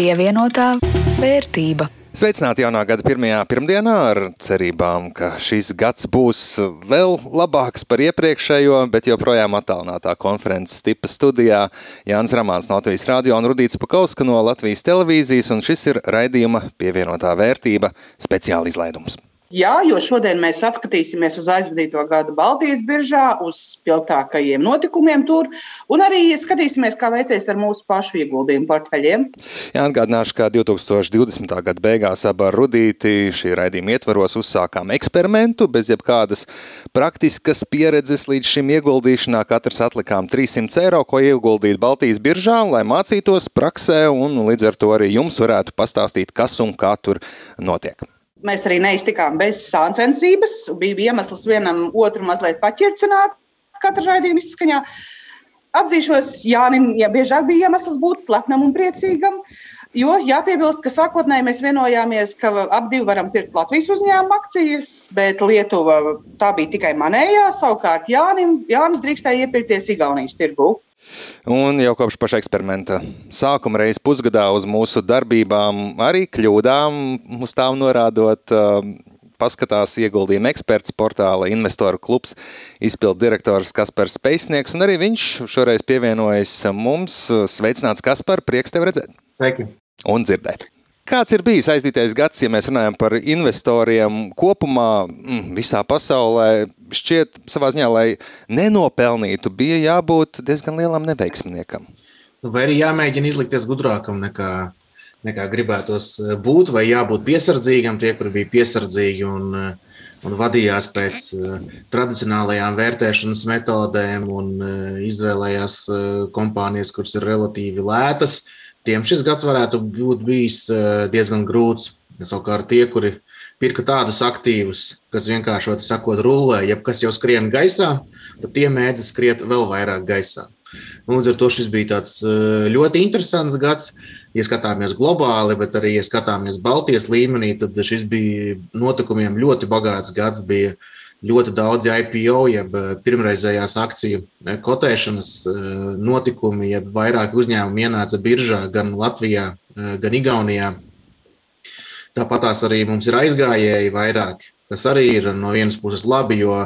Pievienotā vērtība. Sveicināti jaunā gada pirmajā pirmdienā ar cerībām, ka šis gads būs vēl labāks par iepriekšējo, bet joprojām attālinātā konferences tipa studijā Jānis Ramāns no Latvijas radio un Rudīts Pakauska no Latvijas televīzijas, un šis ir raidījuma pievienotā vērtība speciāla izlaidums. Jā, jo šodien mēs atskatīsimies uz aizvadīto gadu Baltijas biržā, uz spilgtākajiem notikumiem tur, un arī skatīsimies, kā veicies ar mūsu pašu ieguldījumu portfeļiem. Jā, atgādināšu, ka 2020. gada beigās abā ar Rudīti šī raidījuma ietvaros uzsākām eksperimentu bez jebkādas praktiskas pieredzes līdz šim ieguldīšanā. Katrs atlikām 300 eiro, ko ieguldīt Baltijas biržā, lai mācītos praksē un līdz ar to arī jums varētu pastāstīt, kas un kā tur notiek. Mēs arī neiztikām bez sāncensības. Bija iemesls vienam otru mazliet paķircināt katra raidījuma izskaņā. Atzīšos, Jānim, ja biežāk bija iemesls būt lepnam un priecīgam. Jo jāpiebilst, ka sākotnēji mēs vienojāmies, ka abi varam pirkt Latvijas uzņēmuma akcijas, bet Lietuva tā bija tikai manējā. Savukārt Jānim, Jānis drīkstēja iepirkties Igaunijas tirgū. Un jau kopš paša eksperimenta sākuma reizes pusgadā uz mūsu darbībām, arī kļūdām, uz tām norādot, um, paskatās ieguldījuma eksperts portāla investoru klubs, izpildu direktors Kaspars Speisnieks, un arī viņš šoreiz pievienojas mums. Sveicināts, Kaspar, prieks tev redzēt! Sveiki! Un dzirdēt! Kāds ir bijis aizdītais gads, ja mēs runājam par investoriem kopumā mm, visā pasaulē? Šķiet, savā ziņā, lai nenopelnītu, bija jābūt diezgan lielam neveiksminiekam. Nu, vai arī jāmēģina izlikties gudrākam nekā, nekā gribētos būt, vai jābūt piesardzīgam, tie, kuri bija piesardzīgi un, un vadījās pēc uh, tradicionālajām vērtēšanas metodēm un izvēlējās kompānijas, kuras ir relatīvi lētas. Uh, tiem šis gads varētu būt bijis eh, diezgan grūts. Savukārt tie, kuri pirka tādus aktīvus, kas vienkārši sakot, rullē, jeb kas jau skrien gaisā, tad tie mēdz skriet vēl vairāk gaisā. Un līdz ar to šis bija tāds eh, ļoti interesants gads. Ja skatāmies globāli, bet arī ja skatāmies Baltijas līmenī, tad šis bija notikumiem ļoti bagāts gads. Bija uh, ļoti daudz IPO, jeb eh, pirmreizējās akciju eh, kotēšanas eh, notikumi, jeb vairāk uzņēmumu ienāca biržā gan Latvijā, gan Igaunijā. Tāpat tās arī mums ir aizgājēji vairāk, kas arī ir no vienas puses labi, jo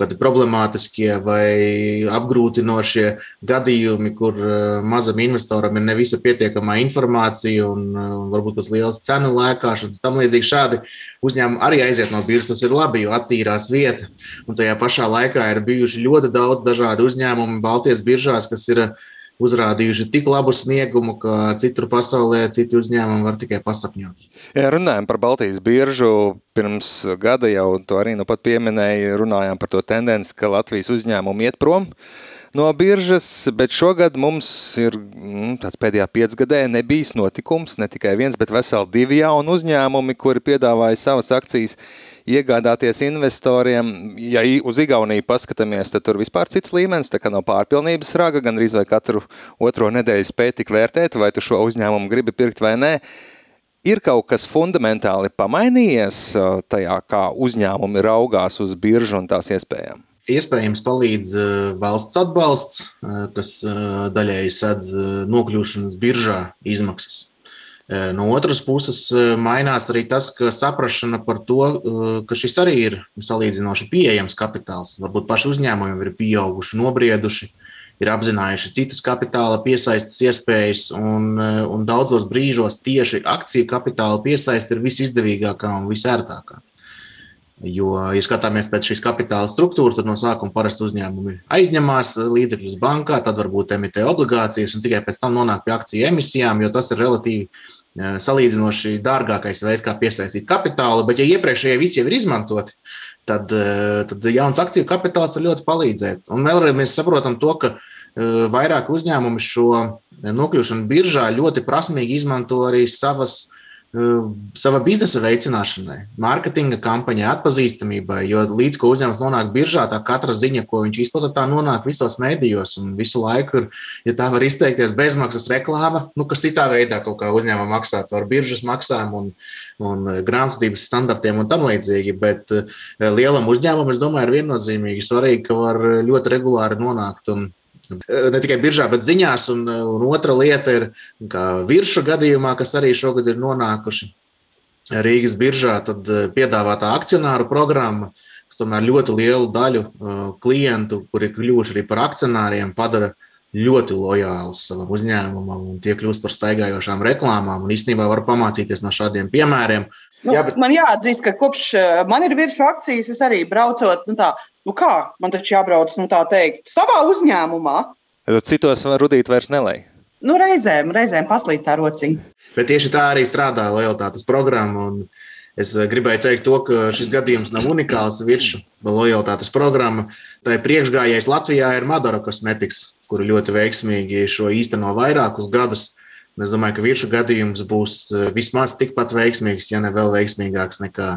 kādi problemātiskie vai apgrūtinošie gadījumi, kur mazam investoram ir nevisa pietiekamā informācija un varbūt tas liels cenu lēkāšanas, tam līdzīgi šādi uzņēmumi arī aiziet no biržas. Tas ir labi, jo attīrās vieta. Un tajā pašā laikā ir bijuši ļoti daudz dažādu uzņēmumu Baltijas biržās, kas ir uzrādījuši tik labu sniegumu, ka citur pasaulē citi uzņēmumi var tikai pasapņot. Ja runājam par Baltijas biržu. Pirms gada jau to arī nu pat pieminēja, runājām par to tendenci, ka Latvijas uzņēmumi iet prom. No biržas, bet šogad mums ir mm, tāds pēdējā piecgadē nebijis notikums, ne tikai viens, bet veseli divi jauni uzņēmumi, kuri piedāvāja savas akcijas iegādāties investoriem. Ja uz Igauniju paskatāmies, tad tur vispār cits līmenis, tā kā nav pārpilnības raga, gan arī vai katru otro nedēļu spēj tik vērtēt, vai tu šo uzņēmumu gribi pirkt vai nē. Ir kaut kas fundamentāli pamainījies tajā, kā uzņēmumi raugās uz biržu un tās iespējām? Iespējams, palīdz valsts atbalsts, kas daļēji sedz nokļūšanas biržā izmaksas. No otras puses, mainās arī tas, ka saprāšana par to, ka šis arī ir salīdzinoši pieejams kapitāls. Varbūt paši uzņēmumi ir pieauguši, nobrieduši, ir apzinājuši citas kapitāla piesaistes iespējas, un, un daudzos brīžos tieši akciju kapitāla piesaiste ir visizdevīgākā un visērtākā. Jo, ja skatāmies pēc šīs kapitāla struktūras, tad no sākuma parasti uzņēmumi aizņemās līdzekļus bankā, tad varbūt emitē obligācijas un tikai pēc tam nonāk pie akciju emisijām, jo tas ir relatīvi salīdzinoši dārgākais veids, kā piesaistīt kapitālu. Bet, ja iepriekšējie visi jau ir izmantoti, tad, tad jauns akciju kapitāls var ļoti palīdzēt. Un vēlreiz mēs saprotam to, ka vairāk uzņēmumi šo nokļūšanu biržā ļoti prasmīgi izmanto arī savas sava biznesa veicināšanai, mārketinga kampaņai, atpazīstamībai. Jo līdz ko uzņēmums nonāk biržā, tā katra ziņa, ko viņš izplata, tā nonāk visos mēdījos. Un visu laiku ir, ja tā var izteikties, bezmaksas reklāma, nu, kas citā veidā kaut kā uzņēmuma maksāts ar biržas maksām un, un grāmatvedības standartiem un tam līdzīgi. Bet lielam uzņēmumam, es domāju, ir viennozīmīgi svarīgi, ka var ļoti regulāri nonākt un Ne tikai biržā, bet ziņās. Un, un otra lieta ir, virsmu gadījumā, kas arī šogad ir nonākuši Rīgas biržā, tad piedāvātā akcionāru programma, kas tomēr ļoti lielu daļu klientu, kuri ir kļuvuši arī par akcionāriem, padara ļoti lojāls savam uzņēmumam, un tie kļūst par staigājošām reklāmām. Īstenībā var pamācīties no šādiem piemēriem. Nu, jā, bet... Man jāatzīst, ka kopš man ir virsmu akcijas, es arī braucot, nu tā, nu kā man taču jābrauc, nu tā teikt, savā uzņēmumā. Citos rudīt vairs nelēja. Nu, reizēm, reizēm paslīd tā rociņa. Bet tieši tā arī strādā lojalitātes programma. Es gribēju teikt, to, ka šis gadījums nav unikāls virsmu lojalitātes programma. Tā ir priekšgājējis Latvijā ir Madara Cosmetics, kuru ļoti veiksmīgi šo īsteno vairākus gadus. Es domāju, ka virsmu gadījums būs vismaz tikpat veiksmīgs, ja ne vēl veiksmīgāks nekā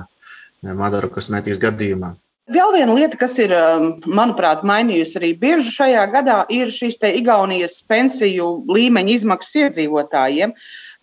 Madara Cosmetics gadījumā. Vēl viena lieta, kas ir, um, manuprāt, mainījusi arī bieži šajā gadā, ir šīs Igaunijas pensiju līmeņa izmaksas iedzīvotājiem.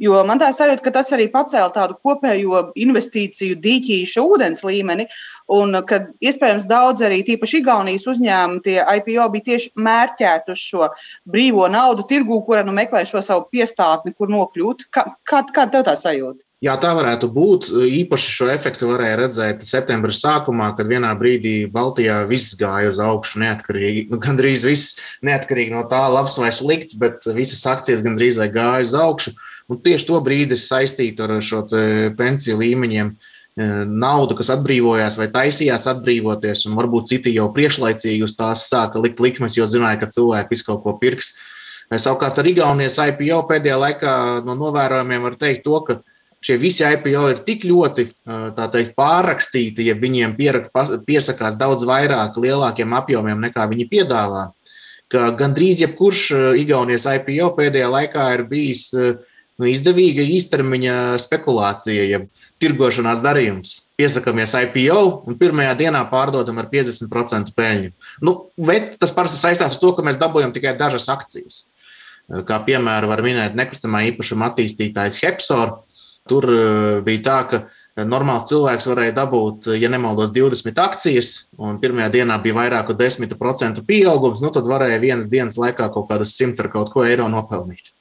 Jo man tā sajūta, ka tas arī pacēla tādu kopējo investīciju dīķīšu ūdens līmeni, un ka iespējams daudz arī tīpaši Igaunijas uzņēmumi, tie IPO bija tieši mērķēti uz šo brīvo naudu tirgū, kura nu meklē šo savu piestātni, kur nokļūt. Kā, kā, kā tev tā sajūta? Jā, tā varētu būt. Īpaši šo efektu varēja redzēt septembra sākumā, kad vienā brīdī Baltijā viss gāja uz augšu, neatkarīgi. Nu, gandrīz viss, neatkarīgi no tā, labs vai slikts, bet visas akcijas gandrīz vai gāja uz augšu. Un tieši to brīdi es saistītu ar šo pensiju līmeņiem. E, naudu, kas atbrīvojās vai taisījās atbrīvoties, un varbūt citi jau priekšlaicīgi uz tās sāka likt likmes, jo zināja, ka cilvēki visu kaut ko pirks. E, savukārt ar Igaunijas IPO pēdējā laikā no novērojumiem var teikt to, ka šie visi IPO ir tik ļoti teikt, pārrakstīti, ja viņiem pierak, piesakās daudz vairāk, lielākiem apjomiem nekā viņi piedāvā. Ka gandrīz jebkurš Igaunijas IPO pēdējā laikā ir bijis nu, izdevīga īstermiņa spekulācija, jeb tirgošanās darījums. Piesakāmies IPO un pirmajā dienā pārdodam ar 50% peļņu. Nu, bet tas parasti saistās ar to, ka mēs dabūjam tikai dažas akcijas. Kā piemēru var minēt nekustamā īpašuma attīstītājs Hepsor, Tur eh, bija tā, ka normāls cilvēks varēja dabūt, ja nemaldos, 20 akcijas, un pirmajā dienā bija vairāk kā 10% pieaugums, nu tad varēja vienas dienas laikā kaut kādas 100 ar kaut ko eiro nopelnīt.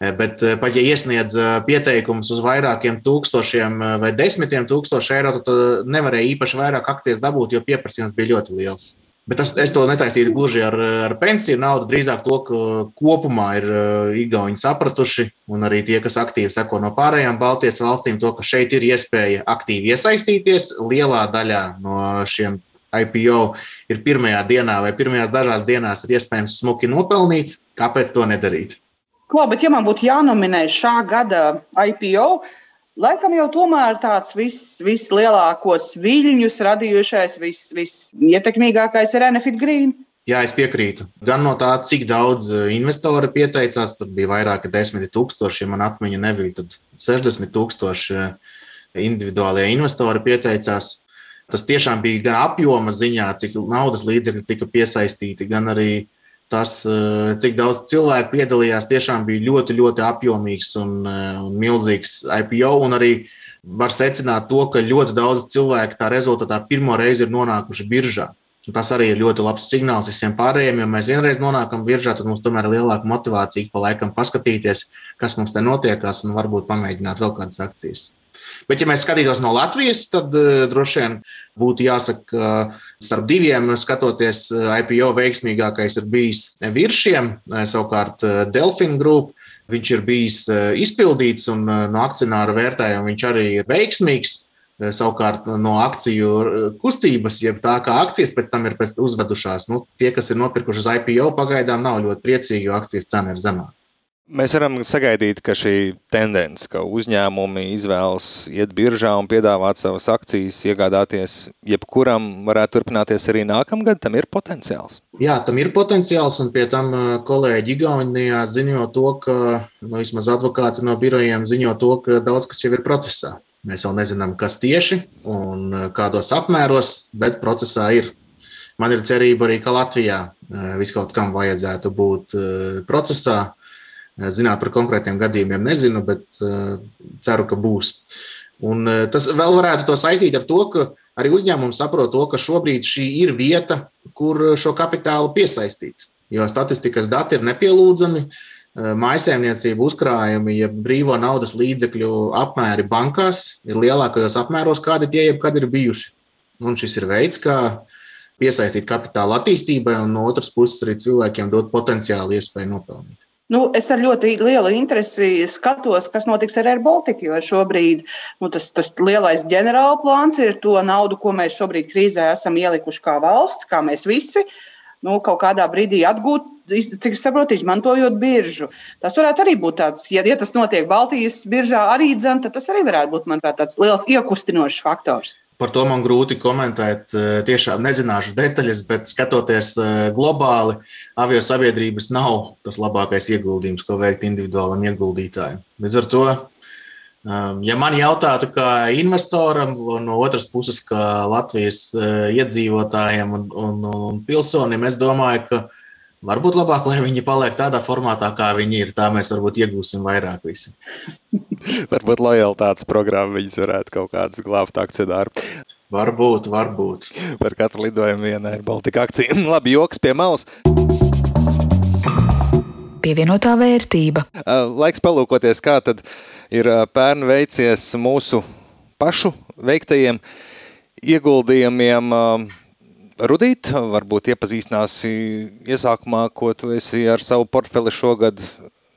Eh, bet eh, pat ja iesniedz pieteikumus uz vairākiem tūkstošiem vai desmitiem tūkstošu eiro, tad nevarēja īpaši vairāk akcijas dabūt, jo pieprasījums bija ļoti liels. Bet tas, es to nesaistītu gluži ar, ar pensiju naudu, drīzāk to, ka kopumā ir uh, Igauni sapratuši, un arī tie, kas aktīvi seko no pārējām Baltijas valstīm, to, ka šeit ir iespēja aktīvi iesaistīties. Lielā daļā no šiem IPO ir pirmajā dienā vai pirmajās dažās dienās ir iespējams smuki nopelnīt. Kāpēc to nedarīt? Ko, bet, ja man būtu jānominē šā gada IPO, Laikam jau tomēr tāds vis, vislielākos viļņus radījušais, vis, visietekmīgākais ir Enefit Green. Jā, es piekrītu. Gan no tā, cik daudz eh, investori pieteicās, tur bija vairāk kā 10 tūkstoši, ja man atmiņa nebija, tad 60 tūkstoši eh, individuālie investori pieteicās. Tas tiešām bija gan apjoma ziņā, cik naudas līdzekļu tika piesaistīti, gan arī uh, tas, eh, cik daudz cilvēku piedalījās, tiešām bija ļoti, ļoti apjomīgs un, eh, un milzīgs IPO. Un arī var secināt to, ka ļoti daudz cilvēku tā rezultātā pirmo reizi ir nonākuši biržā. Un tas arī ir ļoti labs signāls visiem pārējiem. Ja mēs vienreiz nonākam biržā, tad mums tomēr ir lielāka motivācija pa laikam paskatīties, kas mums te notiekās, un varbūt pamēģināt vēl kādas akcijas. Bet, ja mēs skatītos no Latvijas, tad uh, droši vien būtu jāsaka, ka starp diviem skatoties, uh, IPO veiksmīgākais ir bijis viršiem, uh, savukārt Delfina grupa. Viņš ir bijis izpildīts un no akcionāra vērtējuma viņš arī ir veiksmīgs. Savukārt no akciju kustības, jeb tā kā akcijas pēc tam ir uzvedušās, nu, tie, kas ir nopirkuši uz IPO, pagaidām nav ļoti priecīgi, jo akcijas cena ir zemāka. Mēs varam sagaidīt, ka šī tendence, ka uzņēmumi izvēlas iet biržā un piedāvāt savas akcijas, iegādāties jebkuram, varētu turpināties arī nākamgad. Tam ir potenciāls. Jā, tam ir potenciāls, un pie tam kolēģi Igaunijā ziņo to, ka nu, vismaz advokāti no birojiem ziņo to, ka daudz kas jau ir procesā. Mēs vēl nezinām, kas tieši un kādos apmēros, bet procesā ir. Man ir cerība arī, ka Latvijā viskaut kam vajadzētu būt procesā Zināt par konkrētiem gadījumiem nezinu, bet uh, ceru, ka būs. Un uh, tas vēl varētu to saistīt ar to, ka arī uzņēmums saprot to, ka šobrīd šī ir vieta, kur šo kapitālu piesaistīt. jo statistikas dati ir nepielūdzami. Mājsaimniecību uzkrājumi, ja brīvo naudas līdzekļu apmēri bankās ir lielākajos apmēros, kādi tie jebkad ir bijuši. Un šis ir veids, kā piesaistīt kapitāla attīstībai, un no otras puses arī cilvēkiem dot potenciālu iespēju nopelnīt. Nu, es ar ļoti lielu interesi skatos, kas notiks ar Air Baltica, jo šobrīd nu, tas, tas lielais ģenerāla plāns ir to naudu, ko mēs šobrīd krīzē esam ielikuši kā valsts, kā mēs visi. Nu, kaut kādā brīdī atgūt, cik es saprotu, izmantojot biržu. Tas varētu arī būt tāds, ja, ja tas notiek Baltijas biržā, arī dzem, tad tas arī varētu būt, manuprāt, tāds liels iekustinošs faktors. Par to man grūti komentēt. Eh, tiešām nezināšu detaļas, bet skatoties eh, globāli, avio sabiedrības nav tas labākais ieguldījums, ko veikt individuālam ieguldītājam. Līdz ar to, ja man jautātu, kā investoram, no otras puses, kā Latvijas eh, iedzīvotājiem un, un, un pilsonim, es domāju, ka Varbūt labāk, lai viņi paliek tādā formātā, kā viņi ir. Tā mēs varbūt iegūsim vairāk visi. varbūt lojalitātes programma viņas varētu kaut kādas glābt akcionāru. Varbūt, varbūt. Par katru lidojumu vienai ir Baltika akcija. Labi, joks pie malas. Pievienotā vērtība. Laiks palūkoties, kā tad ir pērn veicies mūsu pašu veiktajiem ieguldījumiem Rudīt, varbūt iepazīstināsi iesākumā, ko tu esi ar savu portfeli šogad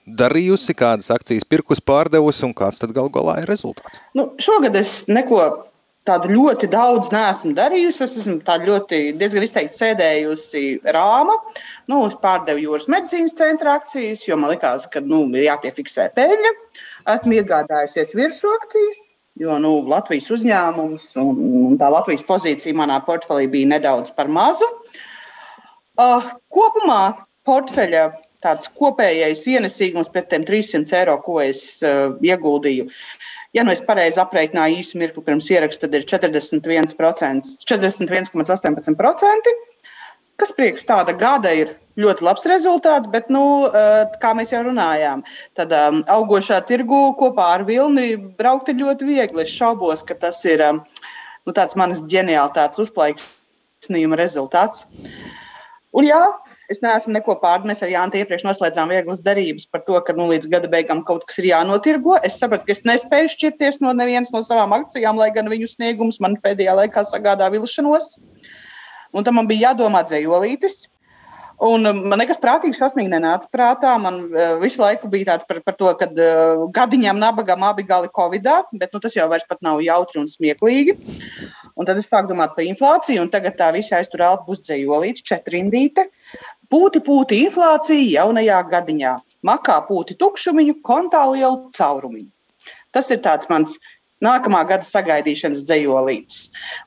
darījusi, kādas akcijas pirkus pārdevusi un kāds tad gal galā ir rezultāts? Nu, šogad es neko tādu ļoti daudz neesmu darījusi. Es esmu ļoti diezgan izteikti sēdējusi rāma. Nu, es pārdevu jūras medicīnas centra akcijas, jo man likās, ka nu, ir jāpiefiksē peļņa. Esmu iegādājusies virsmu akcijas Jo nu, Latvijas uzņēmums un, un tā Latvijas pozīcija manā portfelī bija nedaudz par mazu. Uh, kopumā portfeļa tāds kopējais ienesīgums pret tiem 300 eiro, ko es uh, ieguldīju. Ja nu es pareizi aprēķināju īsu mirkli pirms ieraksta, tad ir 41,18%, 41, kas priekš tāda gada ir ļoti labs rezultāts, bet, nu, eh, kā mēs jau runājām, tad um, augošā tirgu kopā ar Vilni braukt ir ļoti viegli. Es šaubos, ka tas ir um, nu, tāds manas ģeniālitātes uzplaiksnījuma rezultāts. Un jā, es neesmu neko pārdevis. Mēs ar Jānu iepriekš noslēdzām vieglas derības par to, ka nu, līdz gada beigām kaut kas ir jānotirgo. Es sapratu, ka es nespēju šķirties no nevienas no savām akcijām, lai gan viņu sniegums man pēdējā laikā sagādā vilšanos. Un tam man bija jādomā dzējolītis. Un um, man nekas prātīgs šausmīgi nenāca prātā. Man uh, visu laiku bija tāds par, par to, ka uh, gadiņām, nabagām abi gali Covidā, bet nu, tas jau vairs nav jautri un smieklīgi. Un tad es sāku domāt par inflāciju, un tagad tā visa aiztur elpu pusdzējolīts, četrindīte. Pūti, pūti inflācija jaunajā gadiņā. Makā pūti tukšumiņu, kontā lielu caurumiņu. Tas ir tāds mans nākamā gada sagaidīšanas dzējolītes.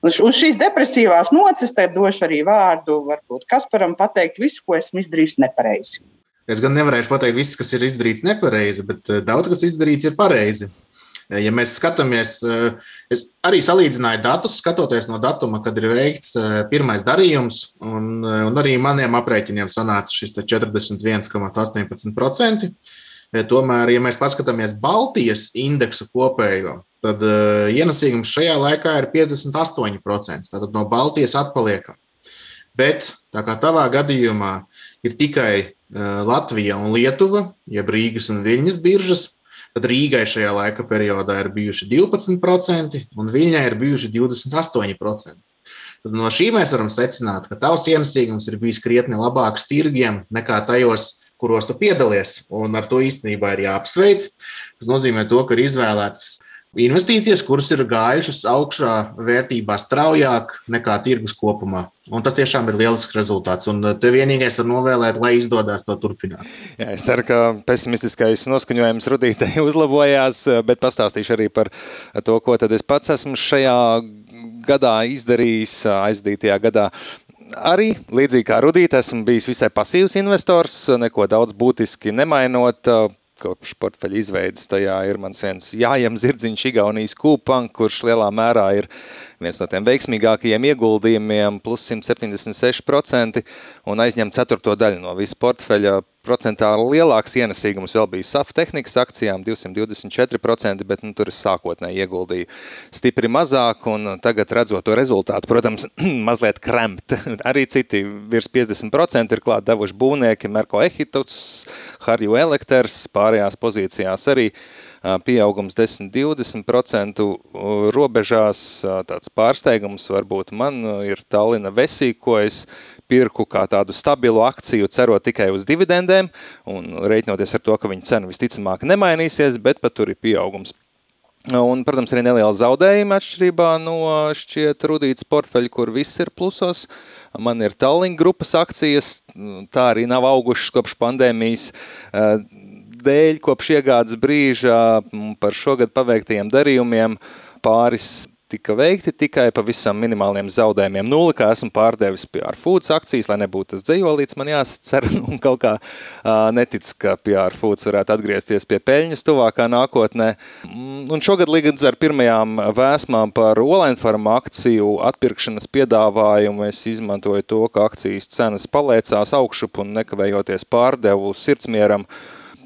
Uz šīs depresīvās nocis došu arī vārdu varbūt Kasparam pateikt visu, ko esmu izdarījis nepareizi. Es gan nevarēšu pateikt visu, kas ir izdarīts nepareizi, bet eh, daudz kas izdarīts ir pareizi. Ja mēs skatāmies, es arī salīdzināju datus, skatoties no datuma, kad ir veikts pirmais darījums, un, un arī maniem aprēķiniem sanāca šis 41,18%. Tomēr, ja mēs paskatāmies Baltijas indeksu kopējo, tad uh, ienesīgums šajā laikā ir 58%. Tātad no Baltijas atpaliekam. Bet tā kā tavā gadījumā ir tikai uh, Latvija un Lietuva, jeb Rīgas un Viļņas biržas, tad Rīgai šajā laika periodā ir bijuši 12% un Viļņai ir bijuši 28%. Tad no šī mēs varam secināt, ka tavs ienesīgums ir bijis krietni labāks tirgiem nekā tajos, kuros tu piedalies. Un ar to īstenībā ir jāapsveic. Tas nozīmē, to, ka ir izvēlētas investīcijas, kuras ir gājušas augšā vērtībā straujāk nekā tirgus kopumā. Un tas tiešām ir lielisks rezultāts. Un te vienīgais var novēlēt, lai izdodas to turpināt. Jā, es ceru, ka pesimistiskais noskaņojums rudītē uzlabojās, bet pastāstīšu arī par to, ko es pats esmu šajā gadā izdarījis, aizdītajā gadā. Arī līdzīgi kā Rudīte, esmu bijis visai pasīvs investors, neko daudz būtiski nemainot kopš portfeļa izveidas. Tajā ir mans viens jājam zirdziņš, Igaunijas kūpank, kurš lielā mērā ir viens no tiem veiksmīgākajiem ieguldījumiem, plus 176% un aizņem ceturto daļu no visa portfeļa, procentāli lielāks ienesīgums vēl bija SAF tehnikas akcijām, 224%, bet nu, tur es sākotnēji ieguldīju stipri mazāk, un tagad redzot to rezultātu, protams, mazliet kremt. Arī citi virs 50% ir klāt devuši būvnieki, Merko Ehituts, Harju Elekters, pārējās pozīcijās arī pieaugums 10-20% robežās. Tāds pārsteigums varbūt man ir Tallina Vesī, ko es pirku kā tādu stabilu akciju, cerot tikai uz dividendēm un reiķinoties ar to, ka viņa cena visticamāk nemainīsies, bet pat tur ir pieaugums. Un, protams, arī neliela zaudējuma atšķirībā no šķiet rudītas portfeļa, kur viss ir plusos. Man ir Tallinn grupas akcijas, tā arī nav augušas kopš pandēmijas dēļ, kopš iegādes brīža par šogad paveiktajiem darījumiem pāris tika veikti tikai pavisam minimāliem zaudējumiem. Nulli, kā esmu pārdevis PR Foods akcijas, lai nebūtu tas dzējolīts, man jāsacer, un kaut kā uh, netic, ka PR Foods varētu atgriezties pie peļņas tuvākā nākotnē. Mm, un šogad līdz ar pirmajām vēsmām par Olainfarma akciju atpirkšanas piedāvājumu es izmantoju to, ka akcijas cenas paliecās augšup un nekavējoties pārdevu sirdsmieram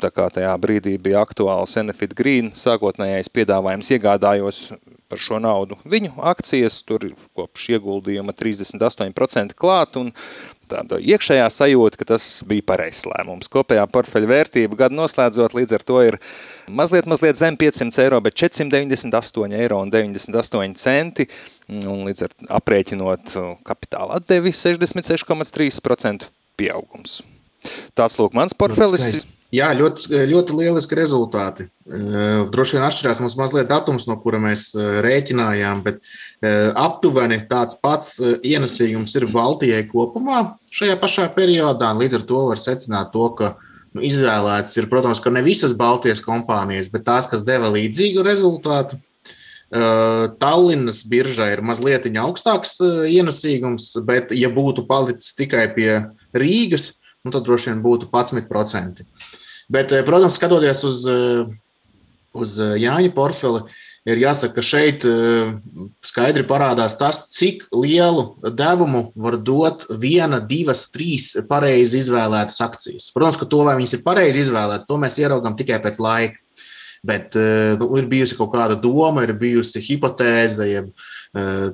tā kā tajā brīdī bija aktuāls Enefit Green sākotnējais piedāvājums, iegādājos par šo naudu viņu akcijas, tur kopš ieguldījuma 38% klāt, un tāda iekšējā sajūta, ka tas bija pareizs lēmums. Kopējā portfeļa vērtība gadu noslēdzot līdz ar to ir mazliet, mazliet zem 500 eiro, bet 498 eiro un 98 centi, un līdz ar aprēķinot kapitāla atdevi 66,3% pieaugums. Tāds lūk mans portfelis. Nu, Jā, ļoti, ļoti lieliski rezultāti. Eh, droši vien atšķirās mums mazliet datums, no kura mēs eh, rēķinājām, bet eh, aptuveni tāds pats ienesīgums ir Baltijai kopumā šajā pašā periodā. Līdz ar to var secināt to, ka nu, izvēlēts ir, protams, ka ne visas Baltijas kompānijas, bet tās, kas deva līdzīgu rezultātu. Tallinas biržā ir mazliet augstāks ienesīgums, bet, ja būtu palicis tikai pie Rīgas, nu, tad droši vien būtu 11%. Bet, eh, protams, skatoties uz, eh, uz eh, Jāņa portfeli, ir jāsaka, ka šeit skaidri parādās tas, cik lielu devumu var dot viena, divas, trīs pareizi izvēlētas akcijas. Protams, ka to, vai viņas ir pareizi izvēlētas, to mēs ieraugām tikai pēc laika. Bet nu, ir bijusi kaut kāda doma, ir bijusi hipotēze, jeb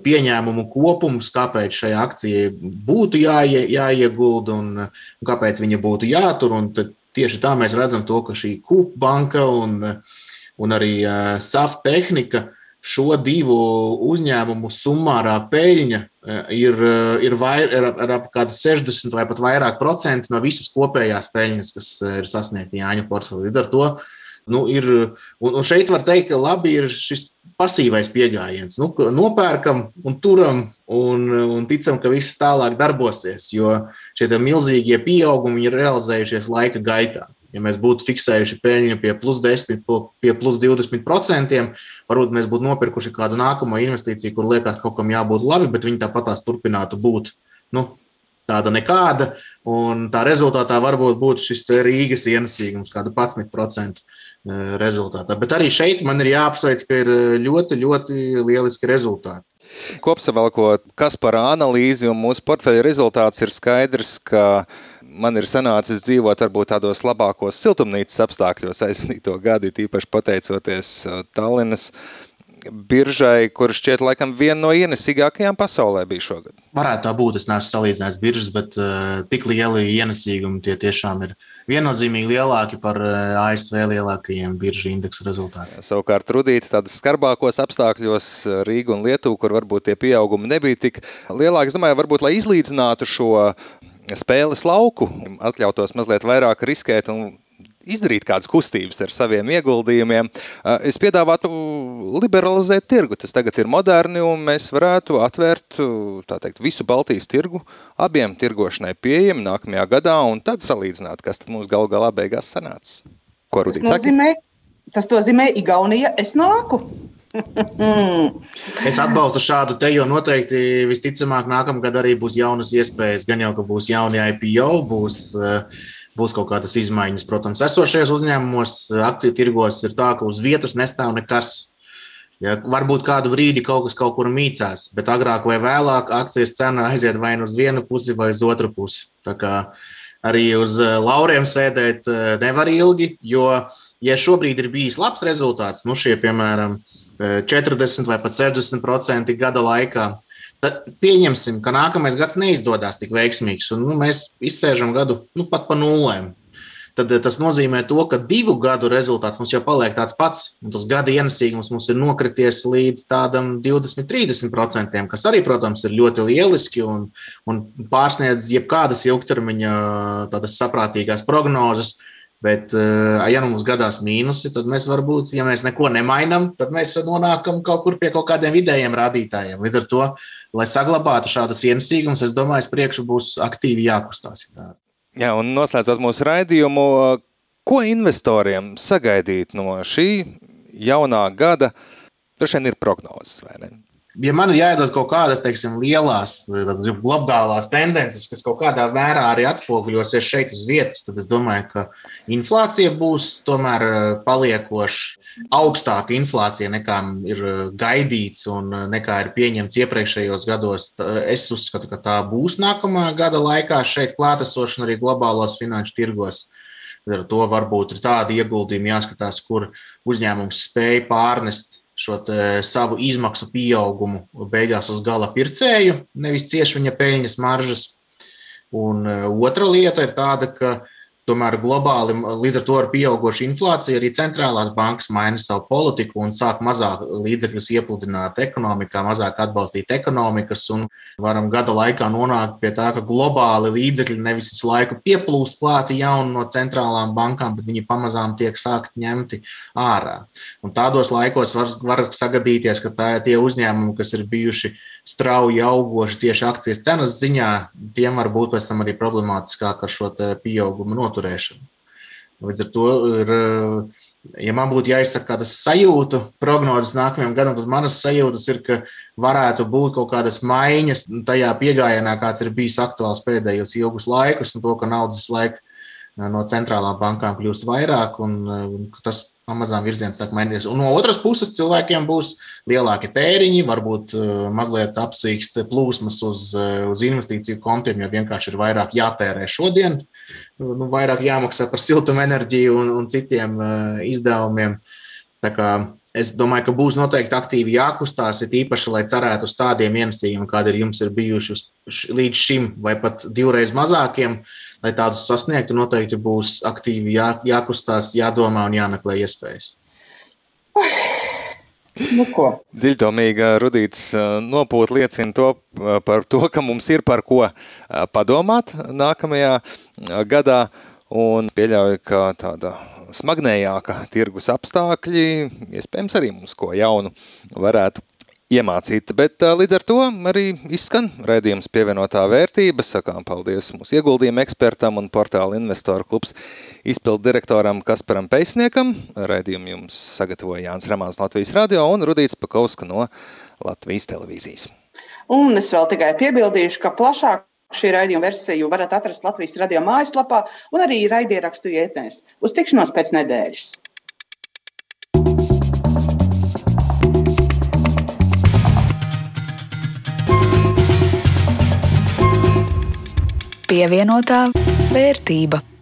pieņēmumu kopums, kāpēc šai akcijai būtu jāie, jāiegulda un, un kāpēc viņa būtu jātur. Tieši tā mēs redzam to, ka šī Kupa banka un, un arī SAF tehnika šo divu uzņēmumu summārā peļņa ir, ir, vair, ir, ir ap kāda 60 vai pat vairāk procenti no visas kopējās peļņas, kas ir sasniegta Jāņa portfelī. Līdz ar to nu, ir, un, un šeit var teikt, ka labi ir šis pasīvais pieejams. Nu, nopērkam un turam un, un ticam, ka viss tālāk darbosies, jo šie milzīgie pieaugumi ir realizējušies laika gaitā. Ja mēs būtu fiksējuši peļņu pie plus 10, pie plus 20%, varbūt mēs būtu nopirkuši kādu nākamo investīciju, kur liekas, ka kaut kam jābūt labi, bet viņi tāpatās turpinātu būt nu, tāda nekāda. Un tā rezultātā varbūt būtu šis Rīgas ienesīgums, kāda 11% Eh, rezultātā. Bet arī šeit man ir jāapsveic, ka ir eh, ļoti, ļoti lieliski rezultāti. Kopsavilkot, kas par analīzi un mūsu portfeļa rezultāts ir skaidrs, ka man ir sanācis dzīvot varbūt tādos labākos siltumnīcas apstākļos aizvadīto gadu, tīpaši pateicoties Tallinas biržai, kur šķiet laikam viena no ienesīgākajām pasaulē bija šogad. Varētu tā būt, es neesmu salīdzinājis biržas, bet uh, tik lieli ienesīgumi tie tiešām ir viennozīmīgi lielāki par uh, ASV lielākajiem biržu indeksu rezultātiem. Savukārt Rudīti tādas skarbākos apstākļos Rīga un Lietuva, kur varbūt tie pieaugumi nebija tik lielāki, es domāju, varbūt, lai izlīdzinātu šo spēles lauku, atļautos mazliet vairāk riskēt un izdarīt kādas kustības ar saviem ieguldījumiem. Es piedāvātu liberalizēt tirgu. Tas tagad ir moderni, un mēs varētu atvērt teikt, visu Baltijas tirgu abiem tirgošanai pieejam nākamajā gadā, un tad salīdzināt, kas tad mums galu galā beigās sanāca. Ko Rudīts saka? Tas nozīmē, Igaunija, es nāku. es atbalstu šādu te, jo noteikti visticamāk nākamgad arī būs jaunas iespējas. Gan jau, ka būs jauni IPO, būs uh, būs kaut kādas izmaiņas. Protams, esošajos uzņēmumos, akciju tirgos ir tā, ka uz vietas nestāv nekas. Ja, varbūt kādu brīdi kaut kas kaut kur mīcās, bet agrāk vai vēlāk akcijas cena aiziet vai nu uz vienu pusi, vai uz otru pusi. Tā kā arī uz lauriem sēdēt nevar ilgi, jo, ja šobrīd ir bijis labs rezultāts, nu šie, piemēram, 40 vai pat 60% gada laikā, tad pieņemsim, ka nākamais gads neizdodas tik veiksmīgs, un nu, mēs izsēžam gadu nu, pat pa nulēm tad eh, tas nozīmē to, ka divu gadu rezultāts mums jau paliek tāds pats, tas gada ienesīgums mums ir nokrities līdz tādam 20-30%, kas arī, protams, ir ļoti lieliski un, un pārsniedz jebkādas ilgtermiņa saprātīgās prognozes. Bet, eh, ja nu mums gadās mīnusi, tad mēs varbūt, ja mēs neko nemainām, tad mēs nonākam kaut kur pie kaut kādiem vidējiem rādītājiem. Līdz ar to, lai saglabātu šādas ienesīgumus, es domāju, es priekšu būs aktīvi jākustās. Jā, un noslēdzot mūsu raidījumu, ko investoriem sagaidīt no šī jaunā gada? Droši vien ir prognozes, vai ne? Ja man ir jāiedod kaut kādas, teiksim, lielās, globālās tendences, kas kaut kādā mērā arī atspoguļosies šeit uz vietas, tad es domāju, ka inflācija būs tomēr eh, paliekoši augstāka inflācija nekā ir eh, gaidīts un eh, nekā ir pieņemts iepriekšējos gados. Es uzskatu, ka tā būs nākamā gada laikā šeit klātesošana arī globālos finanšu tirgos. Ar to varbūt ir tādi ieguldījumi jāskatās, kur uzņēmums spēja pārnest šo savu izmaksu pieaugumu beigās uz gala pircēju, nevis cieši viņa peļņas maržas. Un e, otra lieta ir tāda, ka Tomēr globāli, līdz ar to ar pieaugušu inflāciju, arī centrālās bankas maina savu politiku un sāk mazāk līdzekļus iepludināt ekonomikā, mazāk atbalstīt ekonomikas. Varam gada laikā nonākt pie tā, ka globāli līdzekļi nevis visu laiku pieplūst klāti jauni no centrālām bankām, bet viņi pamazām tiek sākt ņemti ārā. Un tādos laikos var, var sagadīties, ka tā, tie uzņēmumi, kas ir bijuši strauji augoši tieši akcijas cenas ziņā, tiem var būt pēc tam arī problemātiskāk ar šo pieaugumu noturēšanu. Līdz ar to, ir, ja man būtu jāizsaka kādas sajūtu prognozes nākamajam gadam, tad manas sajūtas ir, ka varētu būt kaut kādas maiņas tajā pieejamā, kāds ir bijis aktuāls pēdējos ilgus laikus, un to, ka naudas laika no centrālām bankām kļūst vairāk, un, tas pamazām virziens sāk mainīties. Un no otras puses, cilvēkiem būs lielāki tēriņi, varbūt uh, mazliet apsīkst plūsmas uz, uh, uz investīciju kontiem, jo vienkārši ir vairāk jātērē šodien, nu, vairāk jāmaksā par siltumenerģiju un, un citiem uh, izdevumiem. Tā kā es domāju, ka būs noteikti aktīvi jākustās, ir īpaši, lai cerētu uz tādiem ienesījumiem, kādi ir jums ir bijuši līdz šim, vai pat divreiz mazākiem. Uh, lai tādus sasniegtu, noteikti būs aktīvi jā, jākustās, jādomā un jāmeklē iespējas. Nu, Dziļdomīga rudīts nopūta liecina to, par to, ka mums ir par ko padomāt nākamajā gadā, un pieļauju, ka tāda smagnējāka tirgus apstākļi iespējams arī mums ko jaunu varētu iemācīt. Bet līdz ar to arī izskan redzējums pievienotā vērtība. Sakām paldies mūsu ieguldījuma ekspertam un portāla investoru klubs izpildu direktoram Kasparam Peisniekam. Redzējumu jums sagatavoja Jānis Ramāns Latvijas radio un Rudīts Pakauska no Latvijas televīzijas. Un es vēl tikai piebildīšu, ka plašāk Šī raidījuma versiju varat atrast Latvijas radio mājaslapā un arī raidierakstu ietnēs. Uz tikšanos pēc nedēļas! Pievienotā vērtība.